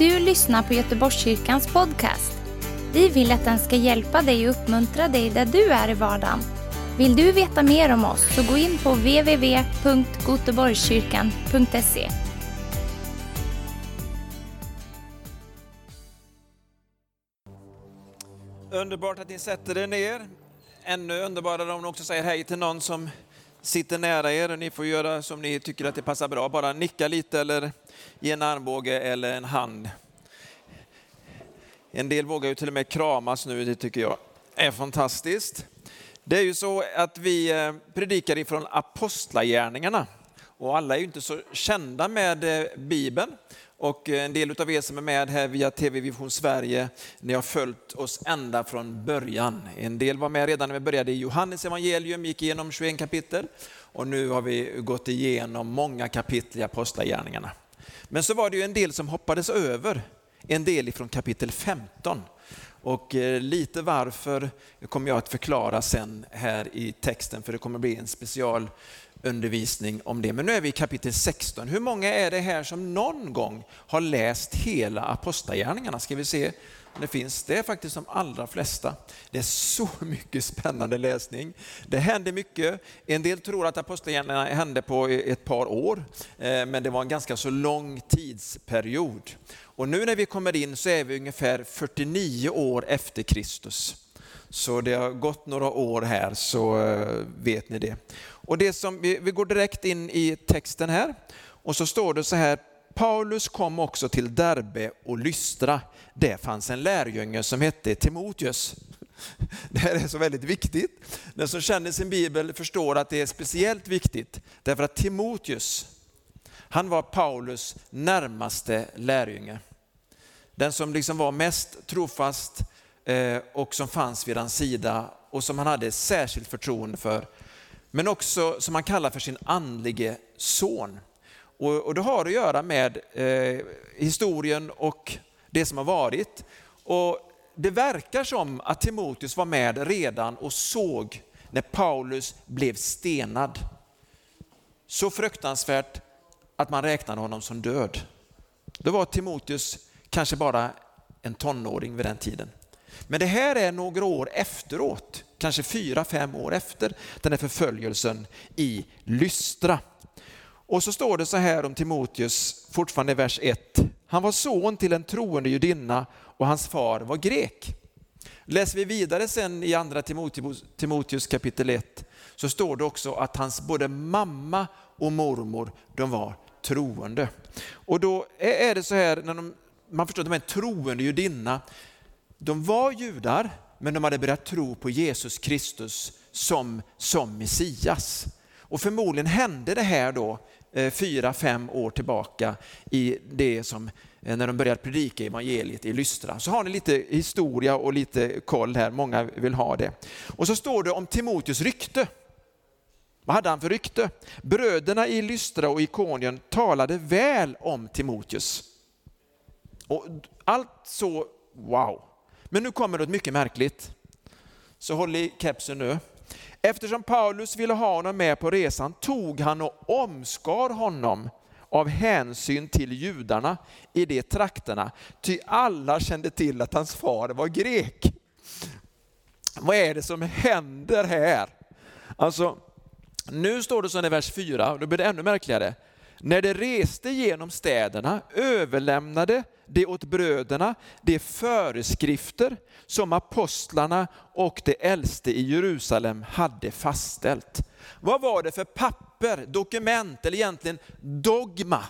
du lyssnar på Göteborgskyrkans podcast. Vi vill att den ska hjälpa dig och uppmuntra dig där du är i vardagen. Vill du veta mer om oss så gå in på www.goteborgskyrkan.se. Underbart att ni sätter er ner. Ännu underbarare om ni också säger hej till någon som sitter nära er. Ni får göra som ni tycker att det passar bra. Bara nicka lite eller ge en armbåge eller en hand. En del vågar ju till och med kramas nu, det tycker jag är fantastiskt. Det är ju så att vi eh, predikar ifrån apostlagärningarna och alla är ju inte så kända med eh, Bibeln. Och eh, en del av er som är med här via TV Vision Sverige, ni har följt oss ända från början. En del var med redan när vi började i Johannes evangelium, gick igenom 21 kapitel och nu har vi gått igenom många kapitel i Apostlagärningarna. Men så var det ju en del som hoppades över, en del ifrån kapitel 15. Och eh, lite varför kommer jag att förklara sen här i texten, för det kommer bli en special, undervisning om det. Men nu är vi i kapitel 16. Hur många är det här som någon gång har läst hela Apostlagärningarna? Ska vi se om det finns. Det är faktiskt de allra flesta. Det är så mycket spännande läsning. Det händer mycket. En del tror att Apostlagärningarna hände på ett par år, eh, men det var en ganska så lång tidsperiod. Och nu när vi kommer in så är vi ungefär 49 år efter Kristus. Så det har gått några år här så eh, vet ni det. Och det som, vi, går direkt in i texten här och så står det så här, Paulus kom också till Derbe och Lystra. Det fanns en lärjunge som hette Timoteus. Det här är så väldigt viktigt. Den som känner sin bibel förstår att det är speciellt viktigt därför att Timoteus, han var Paulus närmaste lärjunge. Den som liksom var mest trofast Eh, och som fanns vid hans sida och som han hade särskilt förtroende för. Men också som han kallar för sin andlige son. Och, och det har att göra med eh, historien och det som har varit. Och det verkar som att Timoteus var med redan och såg när Paulus blev stenad. Så fruktansvärt att man räknade honom som död. Då var Timoteus kanske bara en tonåring vid den tiden. Men det här är några år efteråt, kanske fyra, fem år efter den här förföljelsen i Lystra. Och så står det så här om Timoteus, fortfarande i vers 1. Han var son till en troende judinna och hans far var grek. Läser vi vidare sen i andra Timoteus, kapitel 1 så står det också att hans både mamma och mormor de var troende. Och då är det så här, när de, man förstår att de är en troende judinna, de var judar men de hade börjat tro på Jesus Kristus som, som Messias. Och förmodligen hände det här då eh, fyra, fem år tillbaka i det som eh, när de började predika evangeliet i Lystra. Så har ni lite historia och lite koll här, många vill ha det. Och så står det om Timoteus rykte. Vad hade han för rykte? Bröderna i Lystra och Ikonien talade väl om Timoteus. Och allt så, wow. Men nu kommer något mycket märkligt. Så håll i kepsen nu. Eftersom Paulus ville ha honom med på resan tog han och omskar honom av hänsyn till judarna i de trakterna, ty alla kände till att hans far var grek. Vad är det som händer här? Alltså, nu står det så i vers 4, och då blir det ännu märkligare. När de reste genom städerna överlämnade det åt bröderna de föreskrifter som apostlarna och de äldste i Jerusalem hade fastställt. Vad var det för papper, dokument eller egentligen dogma?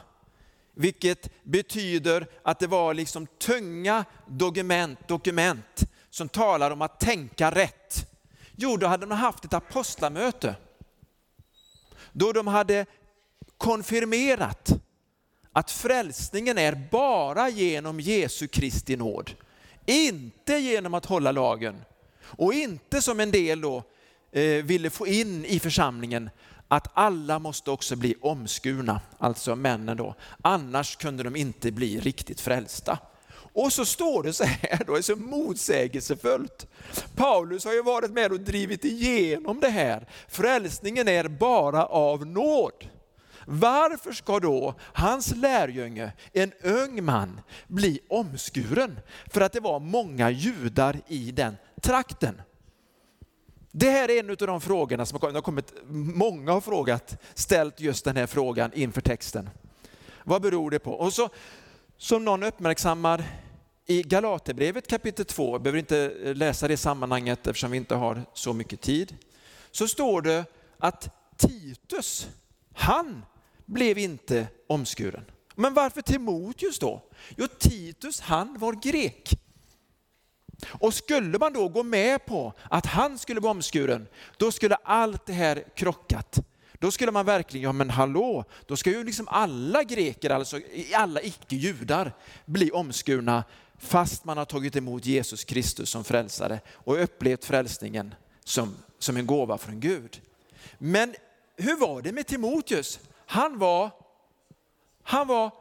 Vilket betyder att det var liksom tunga dokument, dokument som talar om att tänka rätt. Jo, då hade de haft ett apostlamöte. Då de hade konfirmerat att frälsningen är bara genom Jesu Kristi nåd. Inte genom att hålla lagen. Och inte som en del då eh, ville få in i församlingen att alla måste också bli omskurna, alltså männen då. Annars kunde de inte bli riktigt frälsta. Och så står det så här då, det är så motsägelsefullt. Paulus har ju varit med och drivit igenom det här. Frälsningen är bara av nåd. Varför ska då hans lärjunge, en ung man, bli omskuren? För att det var många judar i den trakten. Det här är en av de frågorna som har kommit, många har frågat, ställt just den här frågan inför texten. Vad beror det på? Och så, som någon uppmärksammar i Galaterbrevet kapitel 2, jag behöver inte läsa det sammanhanget eftersom vi inte har så mycket tid, så står det att Titus, han blev inte omskuren. Men varför Timoteus då? Jo, Titus han var grek. Och skulle man då gå med på att han skulle bli omskuren, då skulle allt det här krockat. Då skulle man verkligen, ja men hallå, då ska ju liksom alla greker, alltså alla icke-judar bli omskurna fast man har tagit emot Jesus Kristus som frälsare och upplevt frälsningen som, som en gåva från Gud. Men hur var det med Timoteus? Han var, han var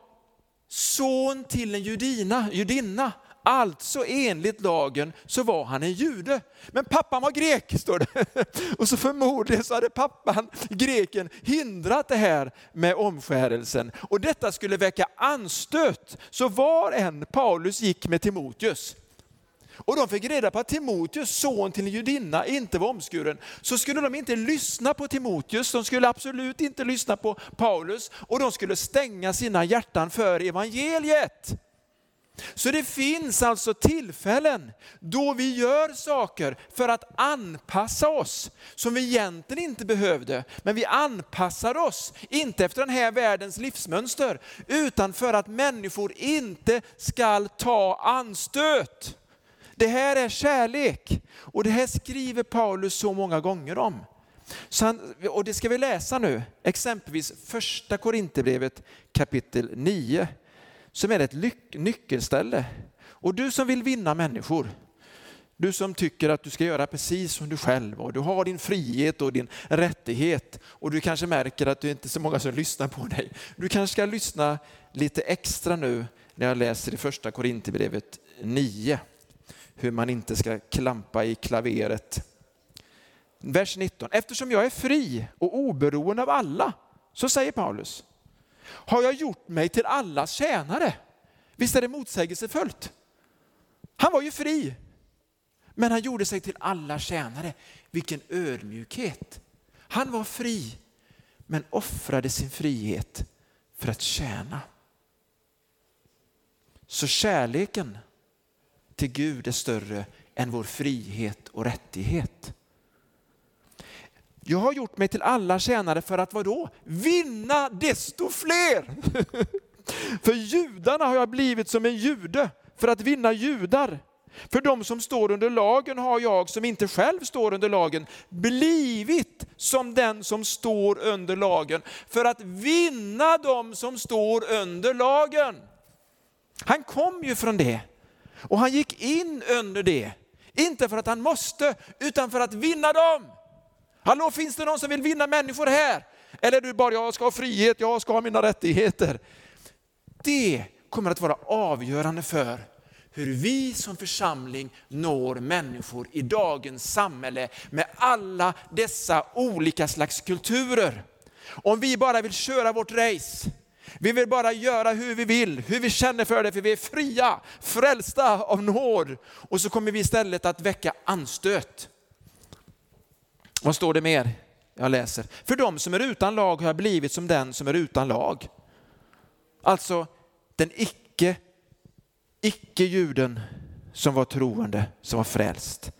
son till en judina, judinna. Alltså enligt lagen så var han en jude. Men pappan var grek, står det. Och så förmodligen så hade pappan, greken, hindrat det här med omskärelsen. Och detta skulle väcka anstöt. Så var än Paulus gick med Timoteus, och de fick reda på att Timoteus, son till en judinna, inte var omskuren, så skulle de inte lyssna på Timoteus, de skulle absolut inte lyssna på Paulus och de skulle stänga sina hjärtan för evangeliet. Så det finns alltså tillfällen då vi gör saker för att anpassa oss som vi egentligen inte behövde. Men vi anpassar oss, inte efter den här världens livsmönster, utan för att människor inte ska ta anstöt. Det här är kärlek och det här skriver Paulus så många gånger om. Han, och det ska vi läsa nu, exempelvis första Korinthierbrevet kapitel 9 som är ett nyckelställe. Och du som vill vinna människor, du som tycker att du ska göra precis som du själv och du har din frihet och din rättighet och du kanske märker att det inte är så många som lyssnar på dig. Du kanske ska lyssna lite extra nu när jag läser i första Korinthierbrevet 9 hur man inte ska klampa i klaveret. Vers 19. Eftersom jag är fri och oberoende av alla, så säger Paulus, har jag gjort mig till allas tjänare. Visst är det motsägelsefullt? Han var ju fri, men han gjorde sig till alla tjänare. Vilken ödmjukhet. Han var fri, men offrade sin frihet för att tjäna. Så kärleken till Gud är större än vår frihet och rättighet. Jag har gjort mig till alla tjänare för att vadå? Vinna desto fler. för judarna har jag blivit som en jude för att vinna judar. För de som står under lagen har jag, som inte själv står under lagen, blivit som den som står under lagen för att vinna dem som står under lagen. Han kom ju från det och han gick in under det. Inte för att han måste, utan för att vinna dem. Hallå, finns det någon som vill vinna människor här? Eller är du bara, jag ska ha frihet, jag ska ha mina rättigheter. Det kommer att vara avgörande för hur vi som församling når människor i dagens samhälle med alla dessa olika slags kulturer. Om vi bara vill köra vårt race, vi vill bara göra hur vi vill, hur vi känner för det, för vi är fria, frälsta av nåd. Och så kommer vi istället att väcka anstöt. Vad står det mer? Jag läser. För de som är utan lag har jag blivit som den som är utan lag. Alltså den icke, icke-juden som var troende, som var frälst.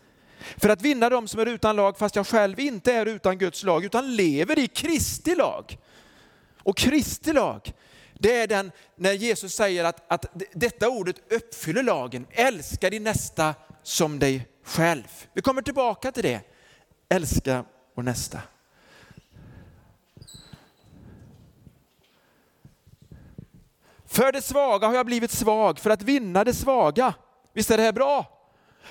För att vinna dem som är utan lag, fast jag själv inte är utan Guds lag, utan lever i Kristi lag. Och Kristi lag, det är den när Jesus säger att, att detta ordet uppfyller lagen. Älska din nästa som dig själv. Vi kommer tillbaka till det. Älska vår nästa. För det svaga har jag blivit svag för att vinna det svaga. Visst är det här bra?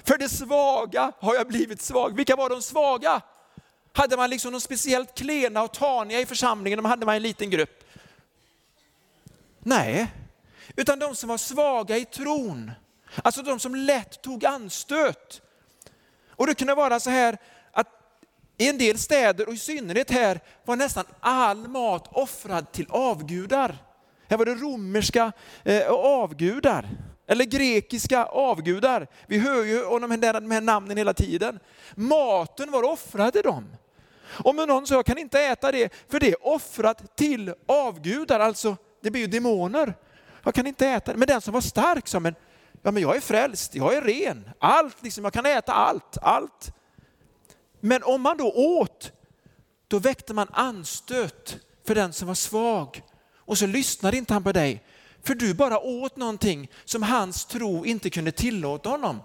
För det svaga har jag blivit svag. Vilka var de svaga? Hade man liksom någon speciellt klena och taniga i församlingen, de hade man en liten grupp. Nej, utan de som var svaga i tron. Alltså de som lätt tog anstöt. Och det kunde vara så här att I en del städer och i synnerhet här var nästan all mat offrad till avgudar. Här var det romerska eh, avgudar, eller grekiska avgudar. Vi hör ju om de här, de här namnen hela tiden. Maten var offrad till dem. Om någon sa, jag kan inte äta det, för det är offrat till avgudar, alltså det blir ju demoner. Jag kan inte äta det. Men den som var stark sa, men, ja, men jag är frälst, jag är ren, allt, liksom, jag kan äta allt, allt. Men om man då åt, då väckte man anstöt för den som var svag. Och så lyssnade inte han på dig, för du bara åt någonting som hans tro inte kunde tillåta honom.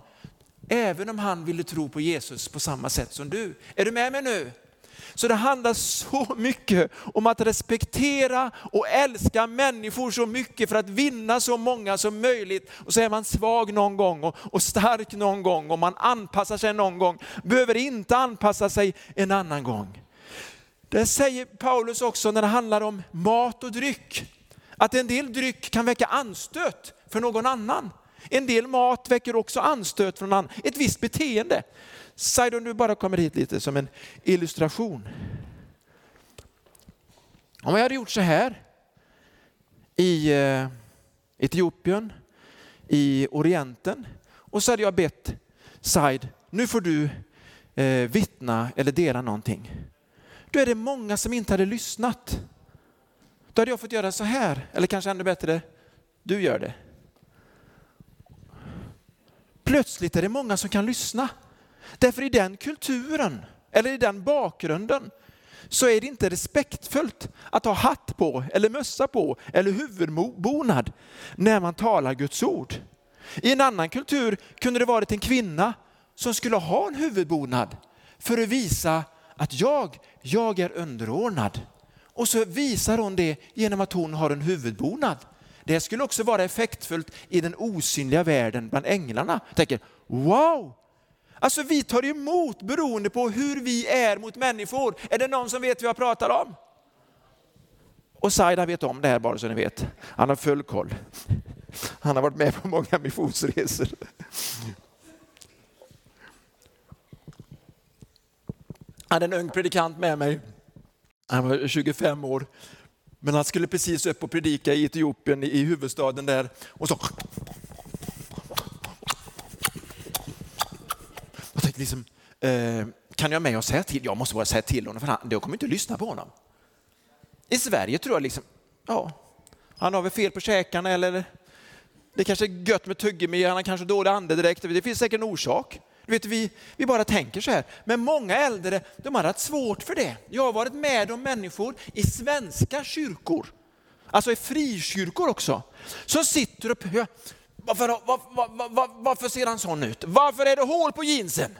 Även om han ville tro på Jesus på samma sätt som du. Är du med mig nu? Så det handlar så mycket om att respektera och älska människor så mycket för att vinna så många som möjligt. Och så är man svag någon gång och, och stark någon gång och man anpassar sig någon gång, behöver inte anpassa sig en annan gång. Det säger Paulus också när det handlar om mat och dryck. Att en del dryck kan väcka anstöt för någon annan. En del mat väcker också anstöt från annan. Ett visst beteende. Said, om du bara kommer hit lite som en illustration. Om jag hade gjort så här i eh, Etiopien, i Orienten och så hade jag bett Said, nu får du eh, vittna eller dela någonting. Då är det många som inte hade lyssnat. Då hade jag fått göra så här, eller kanske ännu bättre, du gör det. Plötsligt är det många som kan lyssna. Därför i den kulturen, eller i den bakgrunden, så är det inte respektfullt att ha hatt på, eller mössa på, eller huvudbonad när man talar Guds ord. I en annan kultur kunde det varit en kvinna som skulle ha en huvudbonad för att visa att jag, jag är underordnad. Och så visar hon det genom att hon har en huvudbonad. Det skulle också vara effektfullt i den osynliga världen bland änglarna. Jag tänker, wow, Alltså vi tar emot beroende på hur vi är mot människor. Är det någon som vet vad jag pratar om? Och Saida vet om det här bara så ni vet. Han har full koll. Han har varit med på många missionsresor. Jag hade en ung predikant med mig. Han var 25 år. Men han skulle precis upp och predika i Etiopien, i huvudstaden där. Och så Jag tänkte liksom, eh, kan jag med och säga till? Jag måste bara säga till honom för han, jag kommer inte att lyssna på honom. I Sverige tror jag liksom, ja, han har väl fel på käkarna eller det kanske är gött med tuggummi, han har kanske dålig andedräkt. Det finns säkert en orsak. Du vet, vi, vi bara tänker så här. Men många äldre de har haft svårt för det. Jag har varit med om människor i svenska kyrkor, alltså i frikyrkor också, som sitter och varför, var, var, var, varför ser han sån ut? Varför är det hål på jeansen?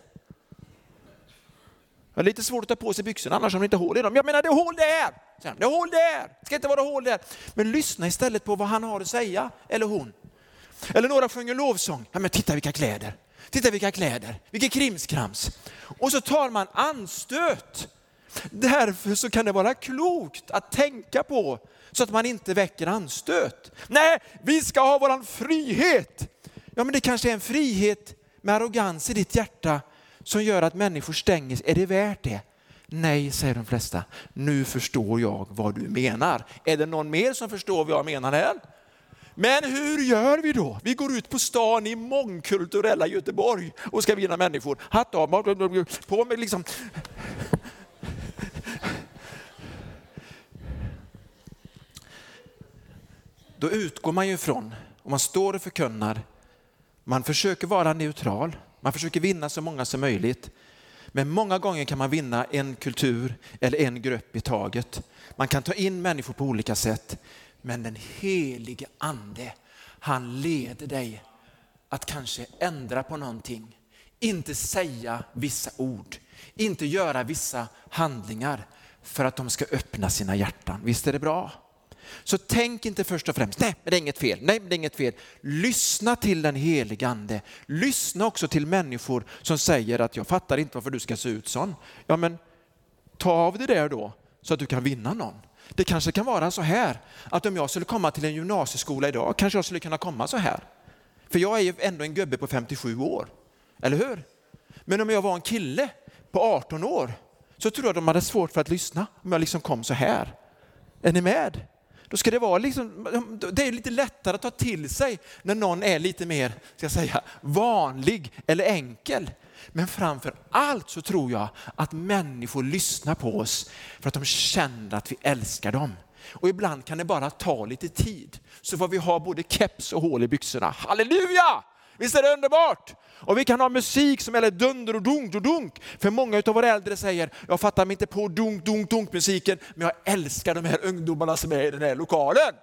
Det är lite svårt att ta på sig byxorna annars har man inte hål i dem. Jag menar det är hål där! Det är hål där! Det ska inte vara hål där. Men lyssna istället på vad han har att säga, eller hon. Eller några sjunger lovsång. Ja, men titta vilka kläder! Titta vilka kläder! Vilket krimskrams! Och så tar man anstöt. Därför så kan det vara klokt att tänka på så att man inte väcker anstöt. Nej, vi ska ha våran frihet. Ja, men det kanske är en frihet med arrogans i ditt hjärta som gör att människor stänger Är det värt det? Nej, säger de flesta. Nu förstår jag vad du menar. Är det någon mer som förstår vad jag menar här? Men hur gör vi då? Vi går ut på stan i mångkulturella Göteborg och ska vinna människor. Hatt av, på med liksom då utgår man ju ifrån, om man står och förkunnar, man försöker vara neutral, man försöker vinna så många som möjligt. Men många gånger kan man vinna en kultur eller en grupp i taget. Man kan ta in människor på olika sätt. Men den helige ande, han leder dig att kanske ändra på någonting. Inte säga vissa ord, inte göra vissa handlingar för att de ska öppna sina hjärtan. Visst är det bra? Så tänk inte först och främst, nej, men det är inget fel, nej, men det är inget fel. Lyssna till den helige ande. Lyssna också till människor som säger att jag fattar inte varför du ska se ut sån. Ja, men ta av det där då så att du kan vinna någon. Det kanske kan vara så här att om jag skulle komma till en gymnasieskola idag kanske jag skulle kunna komma så här. För jag är ju ändå en gubbe på 57 år, eller hur? Men om jag var en kille på 18 år så tror jag de hade svårt för att lyssna om jag liksom kom så här. Är ni med? Då ska det vara liksom, det är lite lättare att ta till sig när någon är lite mer, ska jag säga, vanlig eller enkel. Men framför allt så tror jag att människor lyssnar på oss för att de känner att vi älskar dem. Och ibland kan det bara ta lite tid. Så får vi ha både keps och hål i byxorna. Halleluja! Visst är det underbart? Och vi kan ha musik som är dunder och dunk och dunk. För många av våra äldre säger, jag fattar mig inte på dunk, dunk, dunk musiken, men jag älskar de här ungdomarna som är i den här lokalen.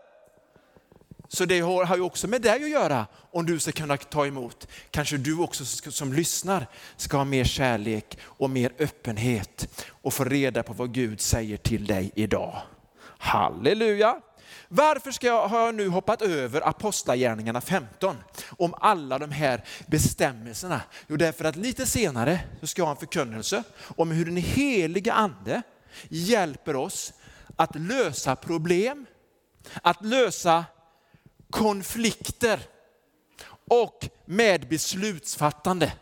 Så det har ju också med dig att göra om du ska kunna ta emot. Kanske du också som lyssnar ska ha mer kärlek och mer öppenhet och få reda på vad Gud säger till dig idag. Halleluja! Varför ska jag, har jag nu hoppat över Apostlagärningarna 15 om alla de här bestämmelserna? Jo, därför att lite senare så ska jag ha en förkunnelse om hur den heliga ande hjälper oss att lösa problem, att lösa konflikter och med beslutsfattande.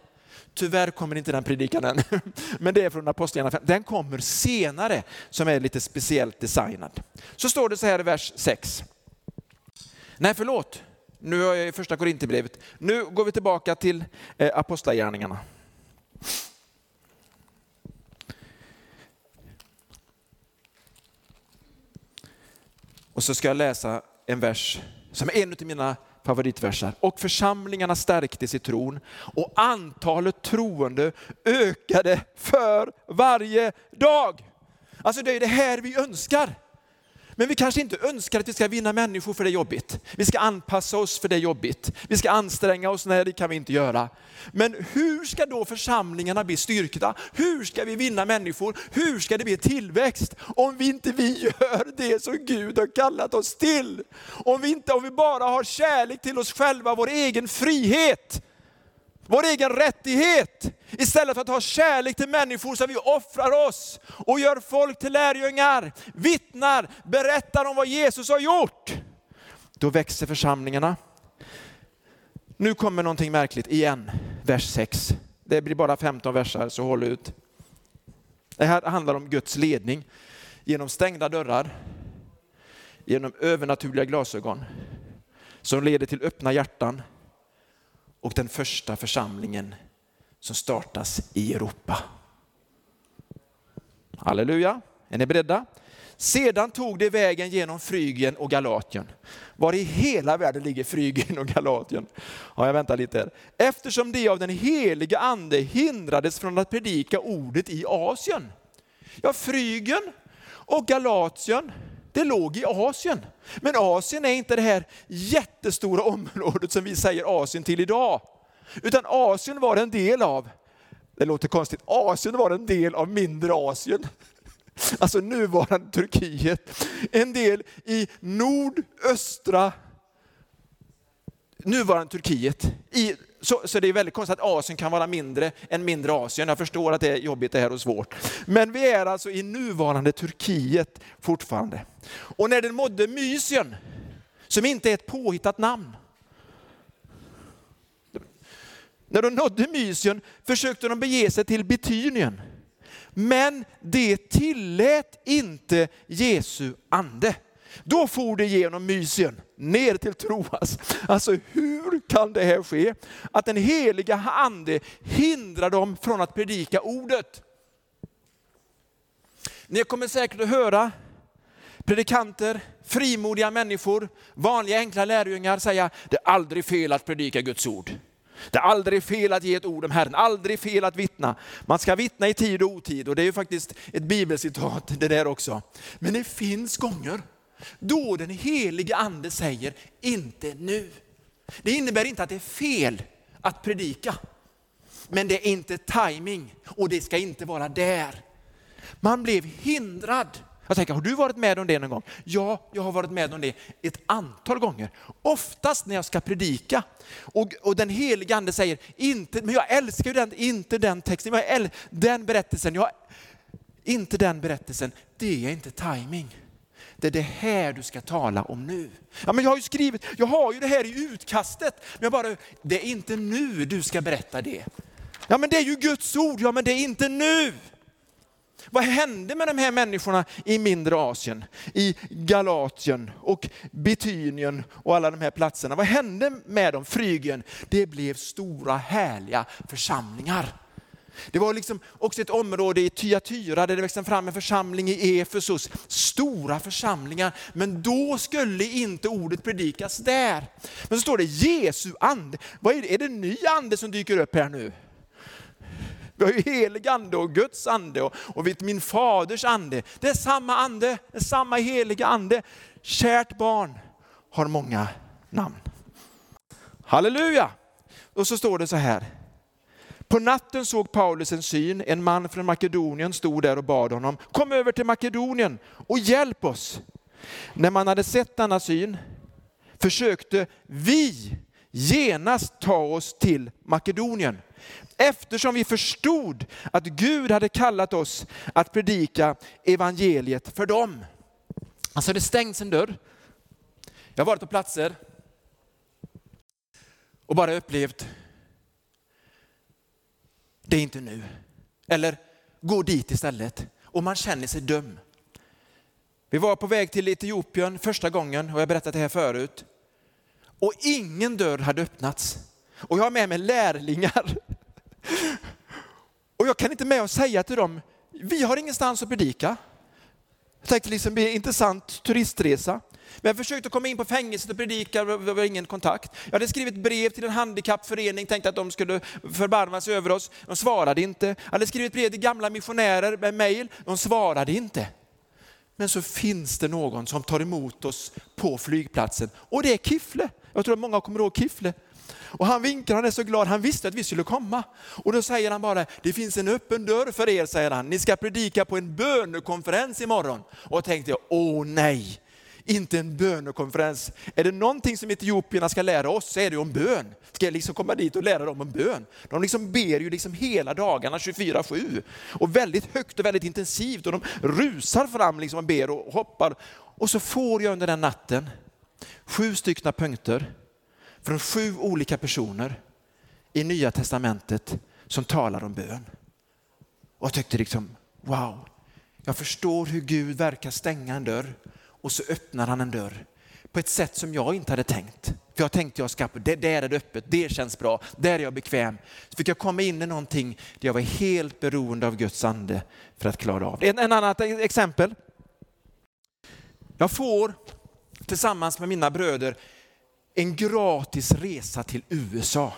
Tyvärr kommer inte den predikan än, men det är från Apostlagärningarna 5. Den kommer senare som är lite speciellt designad. Så står det så här i vers 6. Nej, förlåt. Nu har jag i första Korinthierbrevet. Nu går vi tillbaka till eh, Apostlagärningarna. Och så ska jag läsa en vers som är en av mina favoritversar. Och församlingarna stärktes i tron och antalet troende ökade för varje dag. Alltså det är det här vi önskar. Men vi kanske inte önskar att vi ska vinna människor för det är jobbigt. Vi ska anpassa oss för det är jobbigt. Vi ska anstränga oss, nej det kan vi inte göra. Men hur ska då församlingarna bli styrkta? Hur ska vi vinna människor? Hur ska det bli tillväxt? Om vi inte vi gör det som Gud har kallat oss till. Om vi, inte, om vi bara har kärlek till oss själva, vår egen frihet vår egen rättighet. Istället för att ha kärlek till människor så vi offrar oss och gör folk till lärjungar, vittnar, berättar om vad Jesus har gjort. Då växer församlingarna. Nu kommer någonting märkligt igen, vers 6. Det blir bara 15 versar, så håll ut. Det här handlar om Guds ledning genom stängda dörrar, genom övernaturliga glasögon som leder till öppna hjärtan, och den första församlingen som startas i Europa. Halleluja, är ni beredda? Sedan tog det vägen genom Frygien och Galatien. Var i hela världen ligger Frygien och Galatien? Ja, jag väntar lite. Eftersom de av den heliga ande hindrades från att predika ordet i Asien. Ja, Frygien och Galatien, det låg i Asien. Men Asien är inte det här jättestora området som vi säger Asien till idag. Utan Asien var en del av, det låter konstigt, Asien var en del av mindre Asien. Alltså nuvarande Turkiet. En del i nordöstra nuvarande Turkiet. I, så, så, det är väldigt konstigt att Asien kan vara mindre än mindre Asien. Jag förstår att det är jobbigt det här och svårt. Men vi är alltså i nuvarande Turkiet fortfarande. Och när den mådde Mysien, som inte är ett påhittat namn. När de nådde Mysien försökte de bege sig till Betynien. Men det tillät inte Jesu ande. Då for det genom Mysien ner till Troas. Alltså hur kan det här ske? Att den heliga ande hindrar dem från att predika ordet. Ni kommer säkert att höra predikanter, frimodiga människor, vanliga enkla lärjungar säga, det är aldrig fel att predika Guds ord. Det är aldrig fel att ge ett ord om Herren, aldrig fel att vittna. Man ska vittna i tid och otid och det är ju faktiskt ett bibelcitat det där också. Men det finns gånger då den helige ande säger, inte nu. Det innebär inte att det är fel att predika. Men det är inte timing och det ska inte vara där. Man blev hindrad. Jag tänker, har du varit med om det någon gång? Ja, jag har varit med om det ett antal gånger. Oftast när jag ska predika. Och, och den helige ande säger, inte, men jag älskar ju den, inte den texten, jag äl, den berättelsen, jag, inte den berättelsen, det är inte timing. Det är det här du ska tala om nu. Ja, men jag har ju skrivit, jag har ju det här i utkastet. Men jag bara, det är inte nu du ska berätta det. Ja men det är ju Guds ord, ja men det är inte nu. Vad hände med de här människorna i mindre Asien, i Galatien och Bitynien och alla de här platserna? Vad hände med dem, Frygien? Det blev stora härliga församlingar. Det var liksom också ett område i Tyatyra där det växte fram en församling i Efesus. Stora församlingar, men då skulle inte ordet predikas där. Men så står det Jesu ande. Vad är, det? är det en ny ande som dyker upp här nu? Vi har ju helig ande och Guds ande och, och min faders ande. Det är samma ande, det är samma heliga ande. Kärt barn har många namn. Halleluja! Och så står det så här. På natten såg Paulus en syn, en man från Makedonien stod där och bad honom, kom över till Makedonien och hjälp oss. När man hade sett denna syn försökte vi genast ta oss till Makedonien. Eftersom vi förstod att Gud hade kallat oss att predika evangeliet för dem. Alltså det stängs en dörr. Jag har varit på platser och bara upplevt, det är inte nu. Eller gå dit istället. Och man känner sig dum. Vi var på väg till Etiopien första gången, och jag har berättat det här förut. Och ingen dörr hade öppnats. Och jag har med mig lärlingar och jag kan inte med och säga till dem, vi har ingenstans att predika. Jag tänkte liksom bli en intressant turistresa. Men jag försökte komma in på fängelset och predika, det var ingen kontakt. Jag hade skrivit brev till en handikappförening, tänkte att de skulle förbarma sig över oss. De svarade inte. Jag hade skrivit brev till gamla missionärer med mejl, de svarade inte. Men så finns det någon som tar emot oss på flygplatsen och det är Kifle. Jag tror att många kommer ihåg Kifle. Och han vinkar, han är så glad, han visste att vi skulle komma. Och då säger han bara, det finns en öppen dörr för er, säger han. Ni ska predika på en bönekonferens imorgon. Och då tänkte jag, åh nej, inte en bönekonferens. Är det någonting som etiopierna ska lära oss så är det om bön. Ska jag liksom komma dit och lära dem om bön? De liksom ber ju liksom hela dagarna 24-7 och väldigt högt och väldigt intensivt och de rusar fram liksom och ber och hoppar. Och så får jag under den natten sju stycken punkter från sju olika personer i Nya Testamentet som talar om bön. Och jag tyckte liksom, wow, jag förstår hur Gud verkar stänga en dörr och så öppnar han en dörr på ett sätt som jag inte hade tänkt. För jag tänkte jag ska, det, där är det öppet, det känns bra, där är jag bekväm. Så fick jag komma in i någonting där jag var helt beroende av Guds ande för att klara av det. En, en annat exempel. Jag får tillsammans med mina bröder en gratis resa till USA.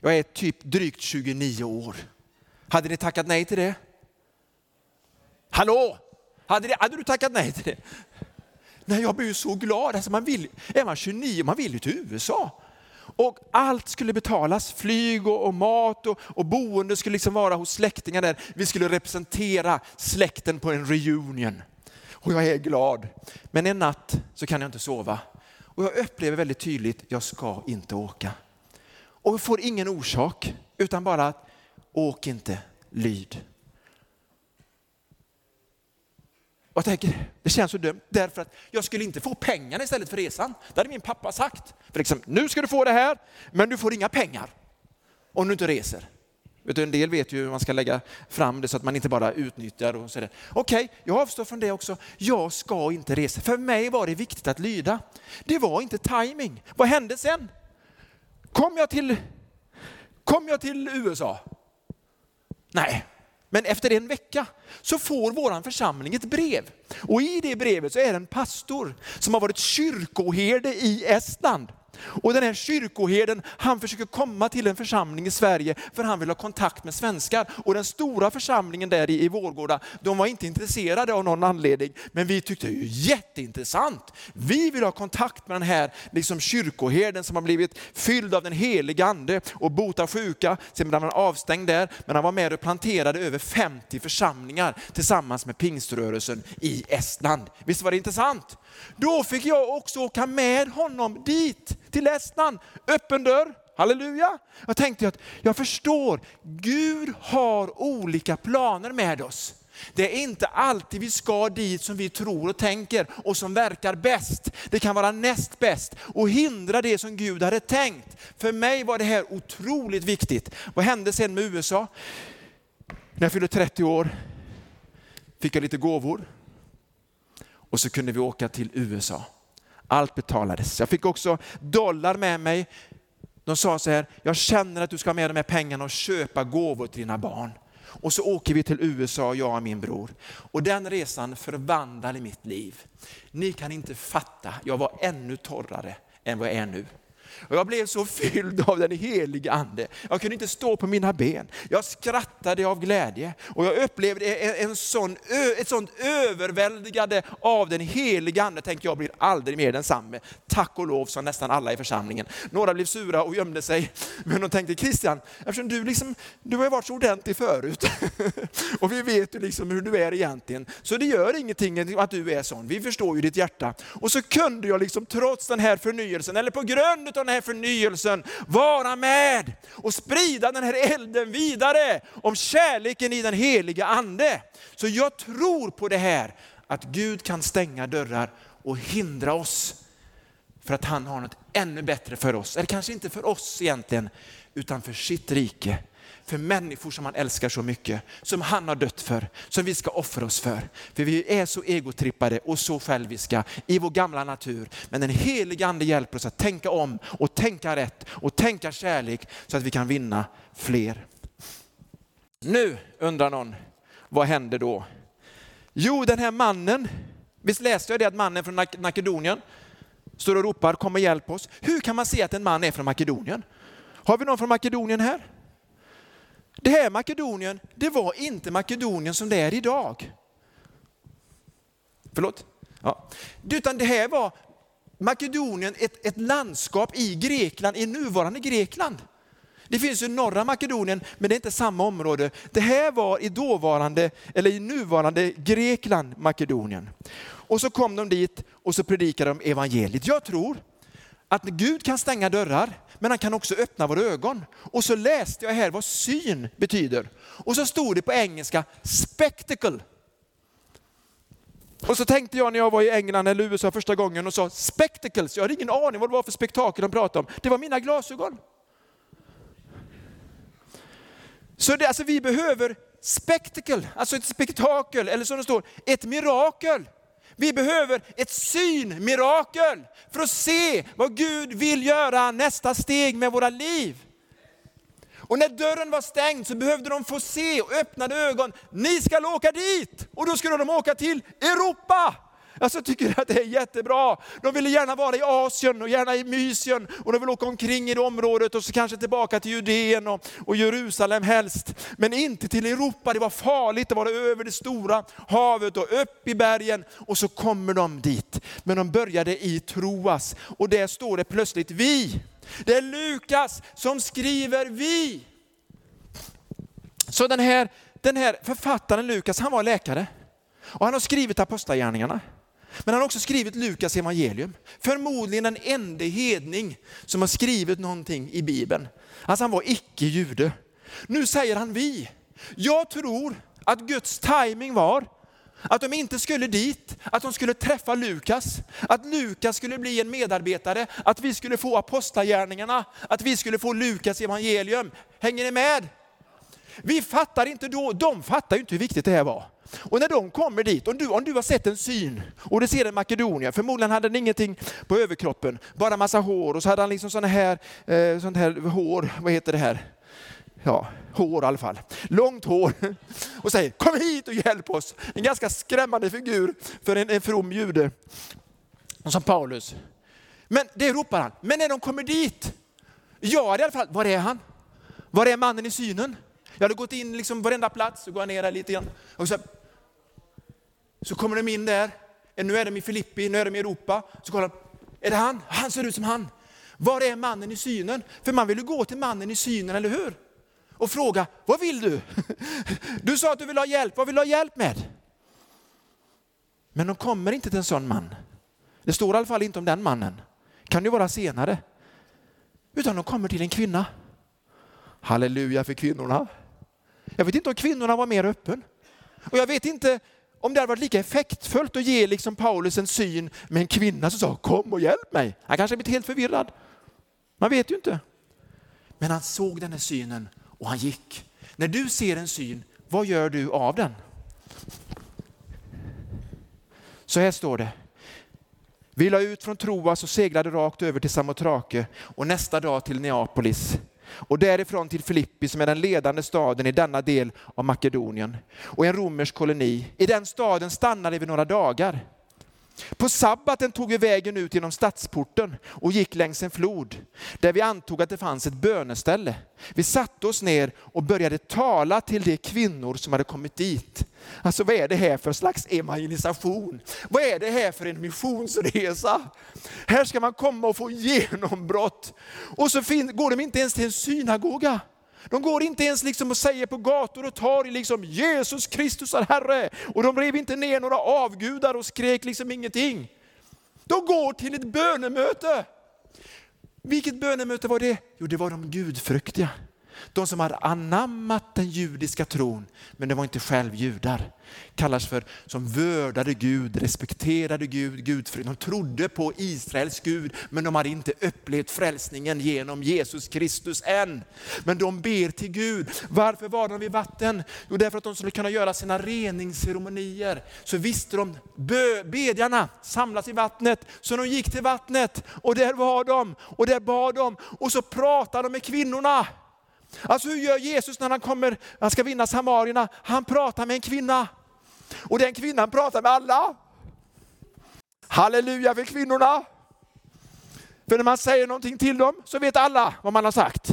Jag är typ drygt 29 år. Hade ni tackat nej till det? Hallå? Hade, det, hade du tackat nej till det? Nej, jag blev så glad. Alltså man vill, är man 29, man vill ju till USA. Och allt skulle betalas, flyg och, och mat och, och, boende skulle liksom vara hos släktingar där. Vi skulle representera släkten på en reunion. Och jag är glad. Men en natt så kan jag inte sova. Och jag upplever väldigt tydligt, jag ska inte åka. Och jag får ingen orsak, utan bara att åk inte, lyd. Och jag tänker, det känns så dumt därför att jag skulle inte få pengarna istället för resan. Det hade min pappa sagt. För liksom, nu ska du få det här, men du får inga pengar om du inte reser. En del vet ju hur man ska lägga fram det så att man inte bara utnyttjar och sådär. Okej, okay, jag avstår från det också. Jag ska inte resa. För mig var det viktigt att lyda. Det var inte timing. Vad hände sen? Kom jag till, kom jag till USA? Nej, men efter en vecka så får vår församling ett brev. Och i det brevet så är det en pastor som har varit kyrkoherde i Estland. Och den här kyrkoherden, han försöker komma till en församling i Sverige för han vill ha kontakt med svenskar. Och den stora församlingen där i, i Vårgårda, de var inte intresserade av någon anledning. Men vi tyckte det är jätteintressant. Vi vill ha kontakt med den här liksom, kyrkoherden som har blivit fylld av den heliga ande och botar sjuka. Sen blev han avstängd där, men han var med och planterade över 50 församlingar tillsammans med pingströrelsen i Estland. Visst var det intressant? Då fick jag också åka med honom dit till Estland. Öppen dörr, halleluja. Jag tänkte att jag förstår, Gud har olika planer med oss. Det är inte alltid vi ska dit som vi tror och tänker och som verkar bäst. Det kan vara näst bäst och hindra det som Gud hade tänkt. För mig var det här otroligt viktigt. Vad hände sen med USA? När jag fyllde 30 år fick jag lite gåvor och så kunde vi åka till USA. Allt betalades. Jag fick också dollar med mig. De sa så här, jag känner att du ska ha med de här pengarna och köpa gåvor till dina barn. Och så åker vi till USA, jag och min bror. Och den resan förvandlade mitt liv. Ni kan inte fatta, jag var ännu torrare än vad jag är nu. Och jag blev så fylld av den heliga ande. Jag kunde inte stå på mina ben. Jag skrattade av glädje och jag upplevde en sån, ett sånt överväldigande av den heliga ande. Tänkte jag blir aldrig mer densamme. Tack och lov, sa nästan alla i församlingen. Några blev sura och gömde sig. Men de tänkte, Christian, eftersom du, liksom, du har varit så ordentlig förut och vi vet ju liksom hur du är egentligen, så det gör ingenting att du är sån. Vi förstår ju ditt hjärta. Och så kunde jag liksom trots den här förnyelsen, eller på grund av den här förnyelsen, vara med och sprida den här elden vidare om kärleken i den heliga ande. Så jag tror på det här, att Gud kan stänga dörrar och hindra oss för att han har något ännu bättre för oss. Eller kanske inte för oss egentligen, utan för sitt rike för människor som han älskar så mycket, som han har dött för, som vi ska offra oss för. För vi är så egotrippade och så själviska i vår gamla natur. Men den heliga ande hjälper oss att tänka om och tänka rätt och tänka kärlek så att vi kan vinna fler. Nu undrar någon, vad händer då? Jo, den här mannen, visst läste jag det att mannen från Makedonien står och ropar kom och hjälp oss. Hur kan man se att en man är från Makedonien? Har vi någon från Makedonien här? Det här Makedonien, det var inte Makedonien som det är idag. Förlåt? Ja. Utan det här var Makedonien, ett, ett landskap i Grekland, i nuvarande Grekland. Det finns ju norra Makedonien, men det är inte samma område. Det här var i dåvarande, eller i nuvarande Grekland, Makedonien. Och så kom de dit och så predikade de evangeliet. Jag tror att Gud kan stänga dörrar, men han kan också öppna våra ögon. Och så läste jag här vad syn betyder. Och så stod det på engelska spectacle. Och så tänkte jag när jag var i England eller USA första gången och sa spectacles, jag hade ingen aning vad det var för spektakel de pratade om. Det var mina glasögon. Så det, alltså vi behöver spectacle, alltså ett spektakel, eller som det står, ett mirakel. Vi behöver ett synmirakel för att se vad Gud vill göra nästa steg med våra liv. Och när dörren var stängd så behövde de få se och öppnade ögon. Ni ska åka dit! Och då skulle de åka till Europa! Alltså tycker att det är jättebra. De ville gärna vara i Asien och gärna i Mysien och de vill åka omkring i det området och så kanske tillbaka till Judeen och, och Jerusalem helst. Men inte till Europa, det var farligt att vara över det stora havet och upp i bergen och så kommer de dit. Men de började i Troas och där står det plötsligt vi. Det är Lukas som skriver vi. Så den här, den här författaren Lukas, han var läkare. Och han har skrivit apostlagärningarna. Men han har också skrivit Lukas evangelium. Förmodligen den enda hedning som har skrivit någonting i Bibeln. Alltså han var icke-jude. Nu säger han vi. Jag tror att Guds timing var att de inte skulle dit, att de skulle träffa Lukas, att Lukas skulle bli en medarbetare, att vi skulle få apostlagärningarna, att vi skulle få Lukas evangelium. Hänger ni med? Vi fattar inte då, de fattar ju inte hur viktigt det här var. Och när de kommer dit, om du, om du har sett en syn och du ser en makedonier, förmodligen hade den ingenting på överkroppen, bara massa hår och så hade han liksom sådana här, eh, sånt här hår, vad heter det här? Ja, hår i alla fall. Långt hår. Och säger kom hit och hjälp oss. En ganska skrämmande figur för en, en from jude. Som Paulus. Men det ropar han. Men när de kommer dit, ja i alla fall, var är han? Var är mannen i synen? Jag hade gått in liksom varenda plats, så går jag ner där lite grann. Och så, så kommer de in där, eh, nu är de i Filippi, nu är de i Europa. Så kollar de, är det han? Han ser ut som han. Var är mannen i synen? För man vill ju gå till mannen i synen, eller hur? Och fråga, vad vill du? Du sa att du vill ha hjälp, vad vill du ha hjälp med? Men de kommer inte till en sån man. Det står i alla fall inte om den mannen. Kan ju vara senare. Utan de kommer till en kvinna. Halleluja för kvinnorna. Jag vet inte om kvinnorna var mer öppen. Och jag vet inte om det hade varit lika effektfullt att ge liksom Paulus en syn med en kvinna som sa kom och hjälp mig. Han kanske blivit helt förvirrad. Man vet ju inte. Men han såg den här synen och han gick. När du ser en syn, vad gör du av den? Så här står det. Vi la ut från Troas och seglade rakt över till Samotrake och nästa dag till Neapolis och därifrån till Filippi som är den ledande staden i denna del av Makedonien och en romersk koloni. I den staden stannade vi några dagar. På sabbaten tog vi vägen ut genom stadsporten och gick längs en flod där vi antog att det fanns ett böneställe. Vi satte oss ner och började tala till de kvinnor som hade kommit dit. Alltså vad är det här för slags evangelisation? Vad är det här för en missionsresa? Här ska man komma och få genombrott. Och så går de inte ens till en synagoga. De går inte ens liksom och säger på gator och torg liksom Jesus Kristus är Herre. Och de rev inte ner några avgudar och skrek liksom ingenting. De går till ett bönemöte. Vilket bönemöte var det? Jo, det var de gudfruktiga. De som hade anammat den judiska tron, men de var inte själv judar. Kallas för som vördade Gud, respekterade Gud, Gudfrid. De trodde på Israels Gud, men de hade inte upplevt frälsningen genom Jesus Kristus än. Men de ber till Gud. Varför var de vid vatten? Jo, därför att de skulle kunna göra sina reningsceremonier. Så visste de, bedjarna samlas i vattnet, så de gick till vattnet och där var de och där bad de och så pratade de med kvinnorna. Alltså hur gör Jesus när han kommer, han ska vinna samarierna? Han pratar med en kvinna. Och den kvinnan pratar med alla. Halleluja för kvinnorna. För när man säger någonting till dem så vet alla vad man har sagt.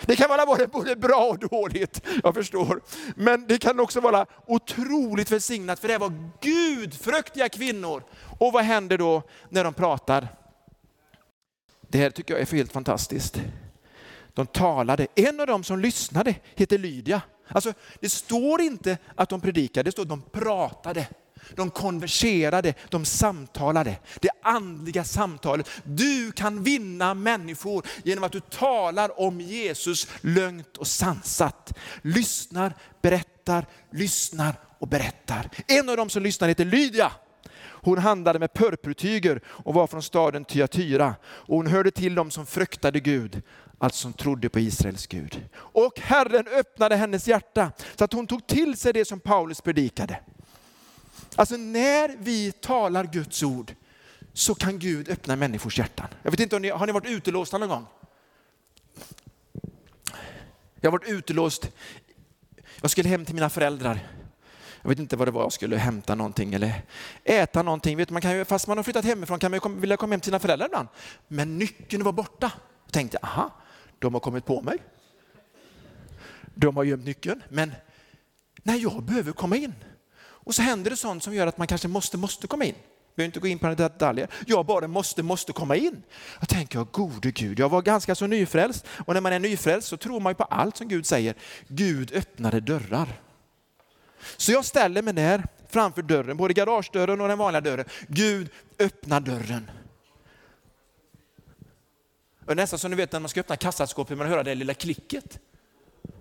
Det kan vara både, både bra och dåligt, jag förstår. Men det kan också vara otroligt välsignat för det var gudfruktiga kvinnor. Och vad händer då när de pratar? Det här tycker jag är helt fantastiskt. De talade. En av dem som lyssnade heter Lydia. Alltså, det står inte att de predikade, det står att de pratade. De konverserade, de samtalade. Det andliga samtalet. Du kan vinna människor genom att du talar om Jesus lugnt och sansat. Lyssnar, berättar, lyssnar och berättar. En av dem som lyssnar heter Lydia. Hon handlade med purpurtyger och var från staden Tyatyra. Och hon hörde till dem som fruktade Gud alltså som trodde på Israels Gud. Och Herren öppnade hennes hjärta så att hon tog till sig det som Paulus predikade. Alltså när vi talar Guds ord så kan Gud öppna människors hjärtan. Jag vet inte om ni har ni varit utelåsta någon gång? Jag har varit utelåst. Jag skulle hem till mina föräldrar. Jag vet inte vad det var, jag skulle hämta någonting eller äta någonting. Vet man kan ju, fast man har flyttat hemifrån kan man ju vilja komma hem till sina föräldrar ibland. Men nyckeln var borta. Då tänkte, aha, de har kommit på mig. De har gömt nyckeln, men när jag behöver komma in. Och så händer det sånt som gör att man kanske måste, måste komma in. Jag behöver inte gå in på några detaljer. Jag bara måste, måste komma in. Jag tänker, gode Gud, jag var ganska så nyfrälst. Och när man är nyfrälst så tror man ju på allt som Gud säger. Gud öppnade dörrar. Så jag ställer mig där framför dörren, både garagedörren och den vanliga dörren. Gud, öppna dörren. Och nästan som ni vet när man ska öppna kassaskåpet, man hör det lilla klicket.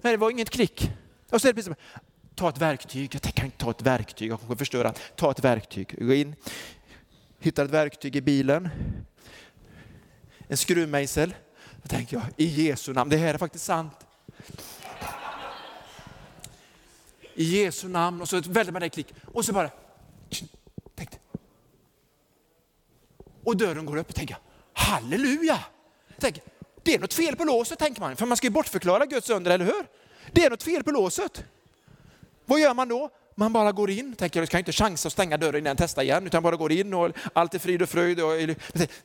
Nej, det var inget klick. Och så är det precis, ta ett verktyg. Jag kan inte ta ett verktyg, jag kommer förstöra. Ta ett verktyg. Gå in, hittar ett verktyg i bilen. En skruvmejsel. Då tänker jag, i Jesu namn, det här är faktiskt sant. I Jesu namn och så väljer man det klick och så bara, tänkte. Och dörren går upp och tänker, halleluja! Tänk, det är något fel på låset tänker man, för man ska ju bortförklara Guds under, eller hur? Det är något fel på låset. Vad gör man då? Man bara går in, tänker jag kan inte chansa att stänga dörren innan jag testar igen, utan bara går in och allt är frid och fröjd. Och,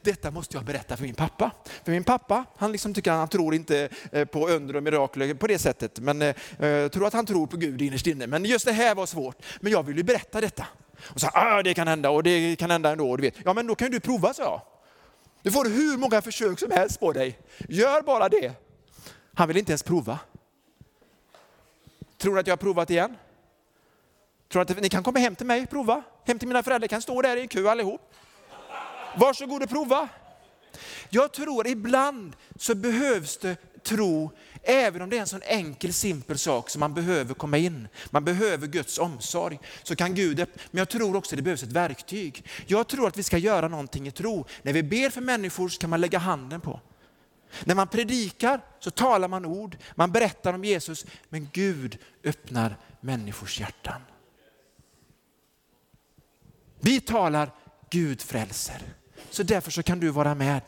detta måste jag berätta för min pappa. För min pappa, han liksom tycker han tror inte eh, på under och mirakel på det sättet, men eh, eh, tror att han tror på Gud innerst inne. Men just det här var svårt. Men jag vill ju berätta detta. Och så, ah, det kan hända och det kan hända ändå. Du vet. Ja, men då kan du prova, så jag. Du får hur många försök som helst på dig. Gör bara det. Han vill inte ens prova. Tror du att jag har provat igen? Tror att ni kan komma hem till mig och prova? Hem till mina föräldrar, kan stå där i en kö allihop. Varsågod och prova. Jag tror ibland så behövs det tro, även om det är en sån enkel simpel sak som man behöver komma in. Man behöver Guds omsorg. Så kan Gud, men jag tror också det behövs ett verktyg. Jag tror att vi ska göra någonting i tro. När vi ber för människor så kan man lägga handen på. När man predikar så talar man ord, man berättar om Jesus, men Gud öppnar människors hjärtan. Vi talar Gud frälser. Så därför så kan du vara med.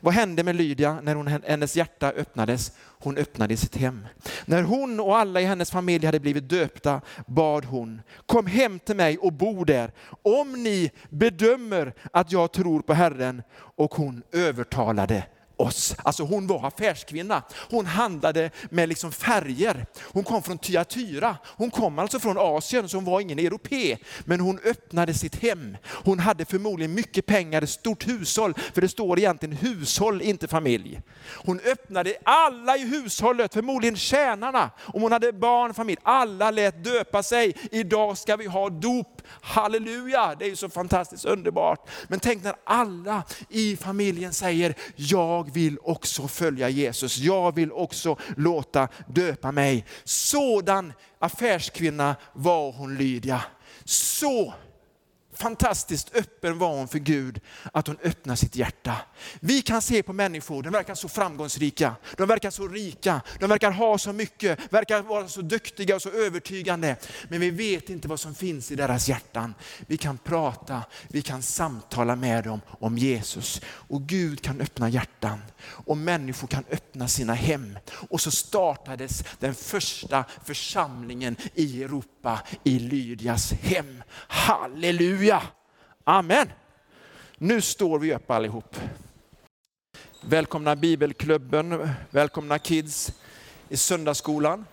Vad hände med Lydia när hon, hennes hjärta öppnades? Hon öppnade sitt hem. När hon och alla i hennes familj hade blivit döpta bad hon, kom hem till mig och bo där, om ni bedömer att jag tror på Herren. Och hon övertalade oss. Alltså hon var affärskvinna. Hon handlade med liksom färger. Hon kom från Tyatyra. Hon kom alltså från Asien, så hon var ingen europe. Men hon öppnade sitt hem. Hon hade förmodligen mycket pengar, ett stort hushåll. För det står egentligen hushåll, inte familj. Hon öppnade alla i hushållet, förmodligen tjänarna. Om hon hade barn, familj. Alla lät döpa sig. Idag ska vi ha dop Halleluja, det är ju så fantastiskt underbart. Men tänk när alla i familjen säger, jag vill också följa Jesus. Jag vill också låta döpa mig. Sådan affärskvinna var hon Lydia. Så fantastiskt öppen var hon för Gud, att hon öppnar sitt hjärta. Vi kan se på människor, de verkar så framgångsrika, de verkar så rika, de verkar ha så mycket, verkar vara så duktiga och så övertygande. Men vi vet inte vad som finns i deras hjärtan. Vi kan prata, vi kan samtala med dem om Jesus. Och Gud kan öppna hjärtan och människor kan öppna sina hem. Och så startades den första församlingen i Europa i Lydias hem. Halleluja! Amen! Nu står vi upp allihop. Välkomna bibelklubben, välkomna kids i söndagsskolan.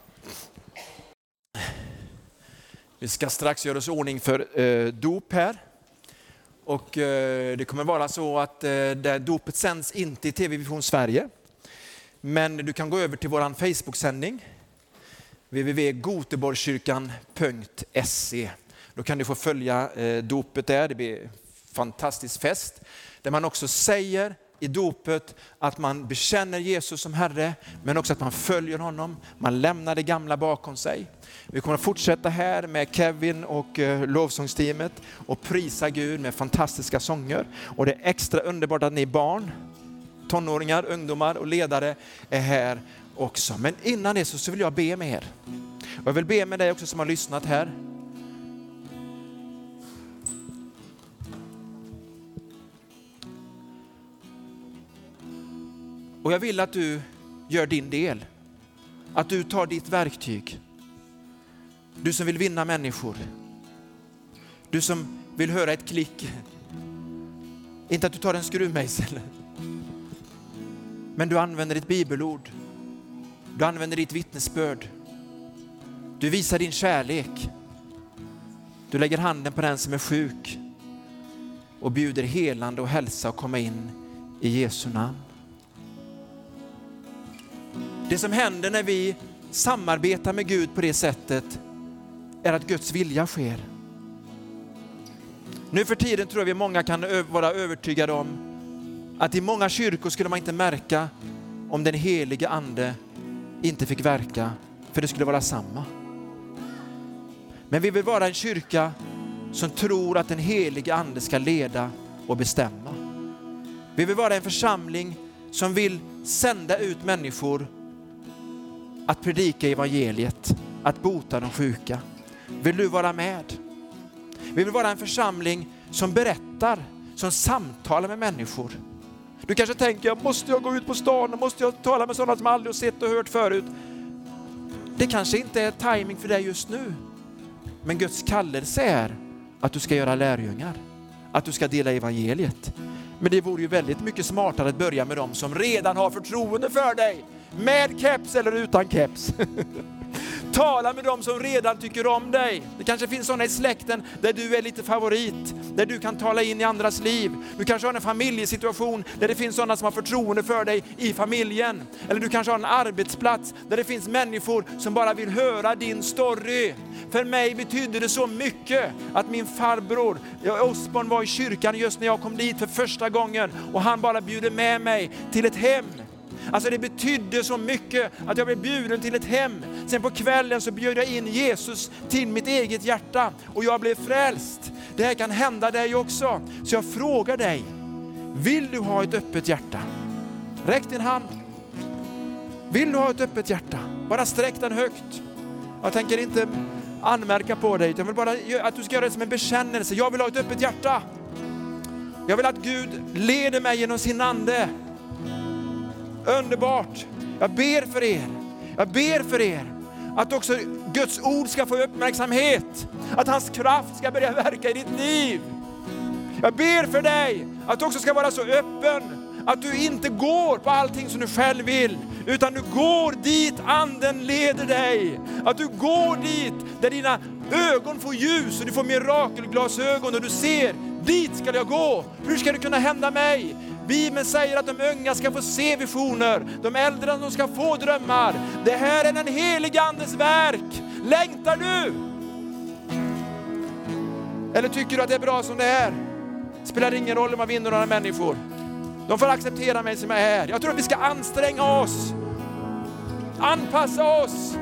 Vi ska strax göra oss ordning för eh, dop här. Och eh, det kommer vara så att eh, dopet sänds inte i TV Vision Sverige. Men du kan gå över till vår Facebook-sändning www.goteborgskyrkan.se. Då kan du få följa eh, dopet där, det blir fantastisk fest. Där man också säger i dopet att man bekänner Jesus som Herre, men också att man följer honom. Man lämnar det gamla bakom sig. Vi kommer att fortsätta här med Kevin och eh, lovsångsteamet och prisa Gud med fantastiska sånger. Och det är extra underbart att ni barn, tonåringar, ungdomar och ledare är här också. Men innan det så vill jag be med er. Och jag vill be med dig också som har lyssnat här. Och jag vill att du gör din del. Att du tar ditt verktyg. Du som vill vinna människor. Du som vill höra ett klick. Inte att du tar en skruvmejsel. Men du använder ditt bibelord. Du använder ditt vittnesbörd. Du visar din kärlek. Du lägger handen på den som är sjuk och bjuder helande och hälsa att komma in i Jesu namn. Det som händer när vi samarbetar med Gud på det sättet är att Guds vilja sker. Nu för tiden tror jag vi många kan vara övertygade om att i många kyrkor skulle man inte märka om den helige ande inte fick verka, för det skulle vara samma. Men vi vill vara en kyrka som tror att den helige ande ska leda och bestämma. Vi vill vara en församling som vill sända ut människor att predika evangeliet, att bota de sjuka. Vill du vara med? Vi vill vara en församling som berättar, som samtalar med människor. Du kanske tänker, måste jag gå ut på stan? Måste jag tala med sådana som aldrig har sett och hört förut? Det kanske inte är timing för dig just nu. Men Guds kallelse är att du ska göra lärjungar, att du ska dela evangeliet. Men det vore ju väldigt mycket smartare att börja med dem som redan har förtroende för dig med keps eller utan keps. Tala med dem som redan tycker om dig. Det kanske finns sådana i släkten där du är lite favorit, där du kan tala in i andras liv. Du kanske har en familjesituation där det finns sådana som har förtroende för dig i familjen. Eller du kanske har en arbetsplats där det finns människor som bara vill höra din story. För mig betydde det så mycket att min farbror Osborn var i kyrkan just när jag kom dit för första gången och han bara bjuder med mig till ett hem Alltså det betydde så mycket att jag blev bjuden till ett hem. Sen på kvällen så bjöd jag in Jesus till mitt eget hjärta och jag blev frälst. Det här kan hända dig också. Så jag frågar dig, vill du ha ett öppet hjärta? Räck din hand. Vill du ha ett öppet hjärta? Bara sträck den högt. Jag tänker inte anmärka på dig. Jag vill bara att du ska göra det som en bekännelse. Jag vill ha ett öppet hjärta. Jag vill att Gud leder mig genom sin ande. Underbart. Jag ber för er. Jag ber för er att också Guds ord ska få uppmärksamhet. Att hans kraft ska börja verka i ditt liv. Jag ber för dig att du också ska vara så öppen att du inte går på allting som du själv vill, utan du går dit anden leder dig. Att du går dit där dina ögon får ljus och du får mirakelglasögon och du ser, dit ska jag gå. Hur ska det kunna hända mig? Bibeln säger att de unga ska få se visioner, de äldre de ska få drömmar. Det här är den helige Andes verk. Längtar du? Eller tycker du att det är bra som det är? Spelar ingen roll om man vinner några människor. De får acceptera mig som jag är. Jag tror att vi ska anstränga oss, anpassa oss,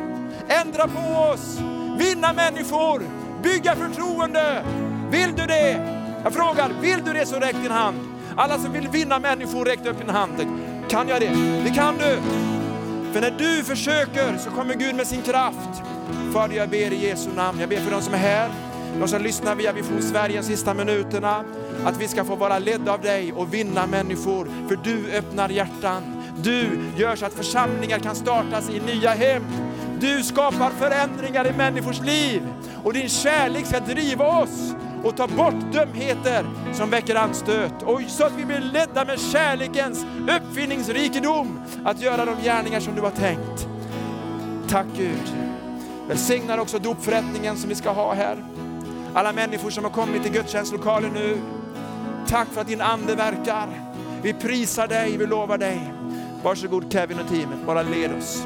ändra på oss, vinna människor, bygga förtroende. Vill du det? Jag frågar, vill du det så räck din hand. Alla som vill vinna människor, räck upp din hand. Kan jag det? Det kan du. För när du försöker så kommer Gud med sin kraft. Fader, jag ber i Jesu namn. Jag ber för de som är här, de som lyssnar via Vision Sverige de sista minuterna. Att vi ska få vara ledda av dig och vinna människor. För du öppnar hjärtan. Du gör så att församlingar kan startas i nya hem. Du skapar förändringar i människors liv. Och din kärlek ska driva oss och ta bort dumheter som väcker anstöt. Och så att vi blir ledda med kärlekens uppfinningsrikedom att göra de gärningar som du har tänkt. Tack Gud. Välsignar också dopförrättningen som vi ska ha här. Alla människor som har kommit till gudstjänstlokalen nu. Tack för att din ande verkar. Vi prisar dig, vi lovar dig. Varsågod Kevin och teamet, bara led oss.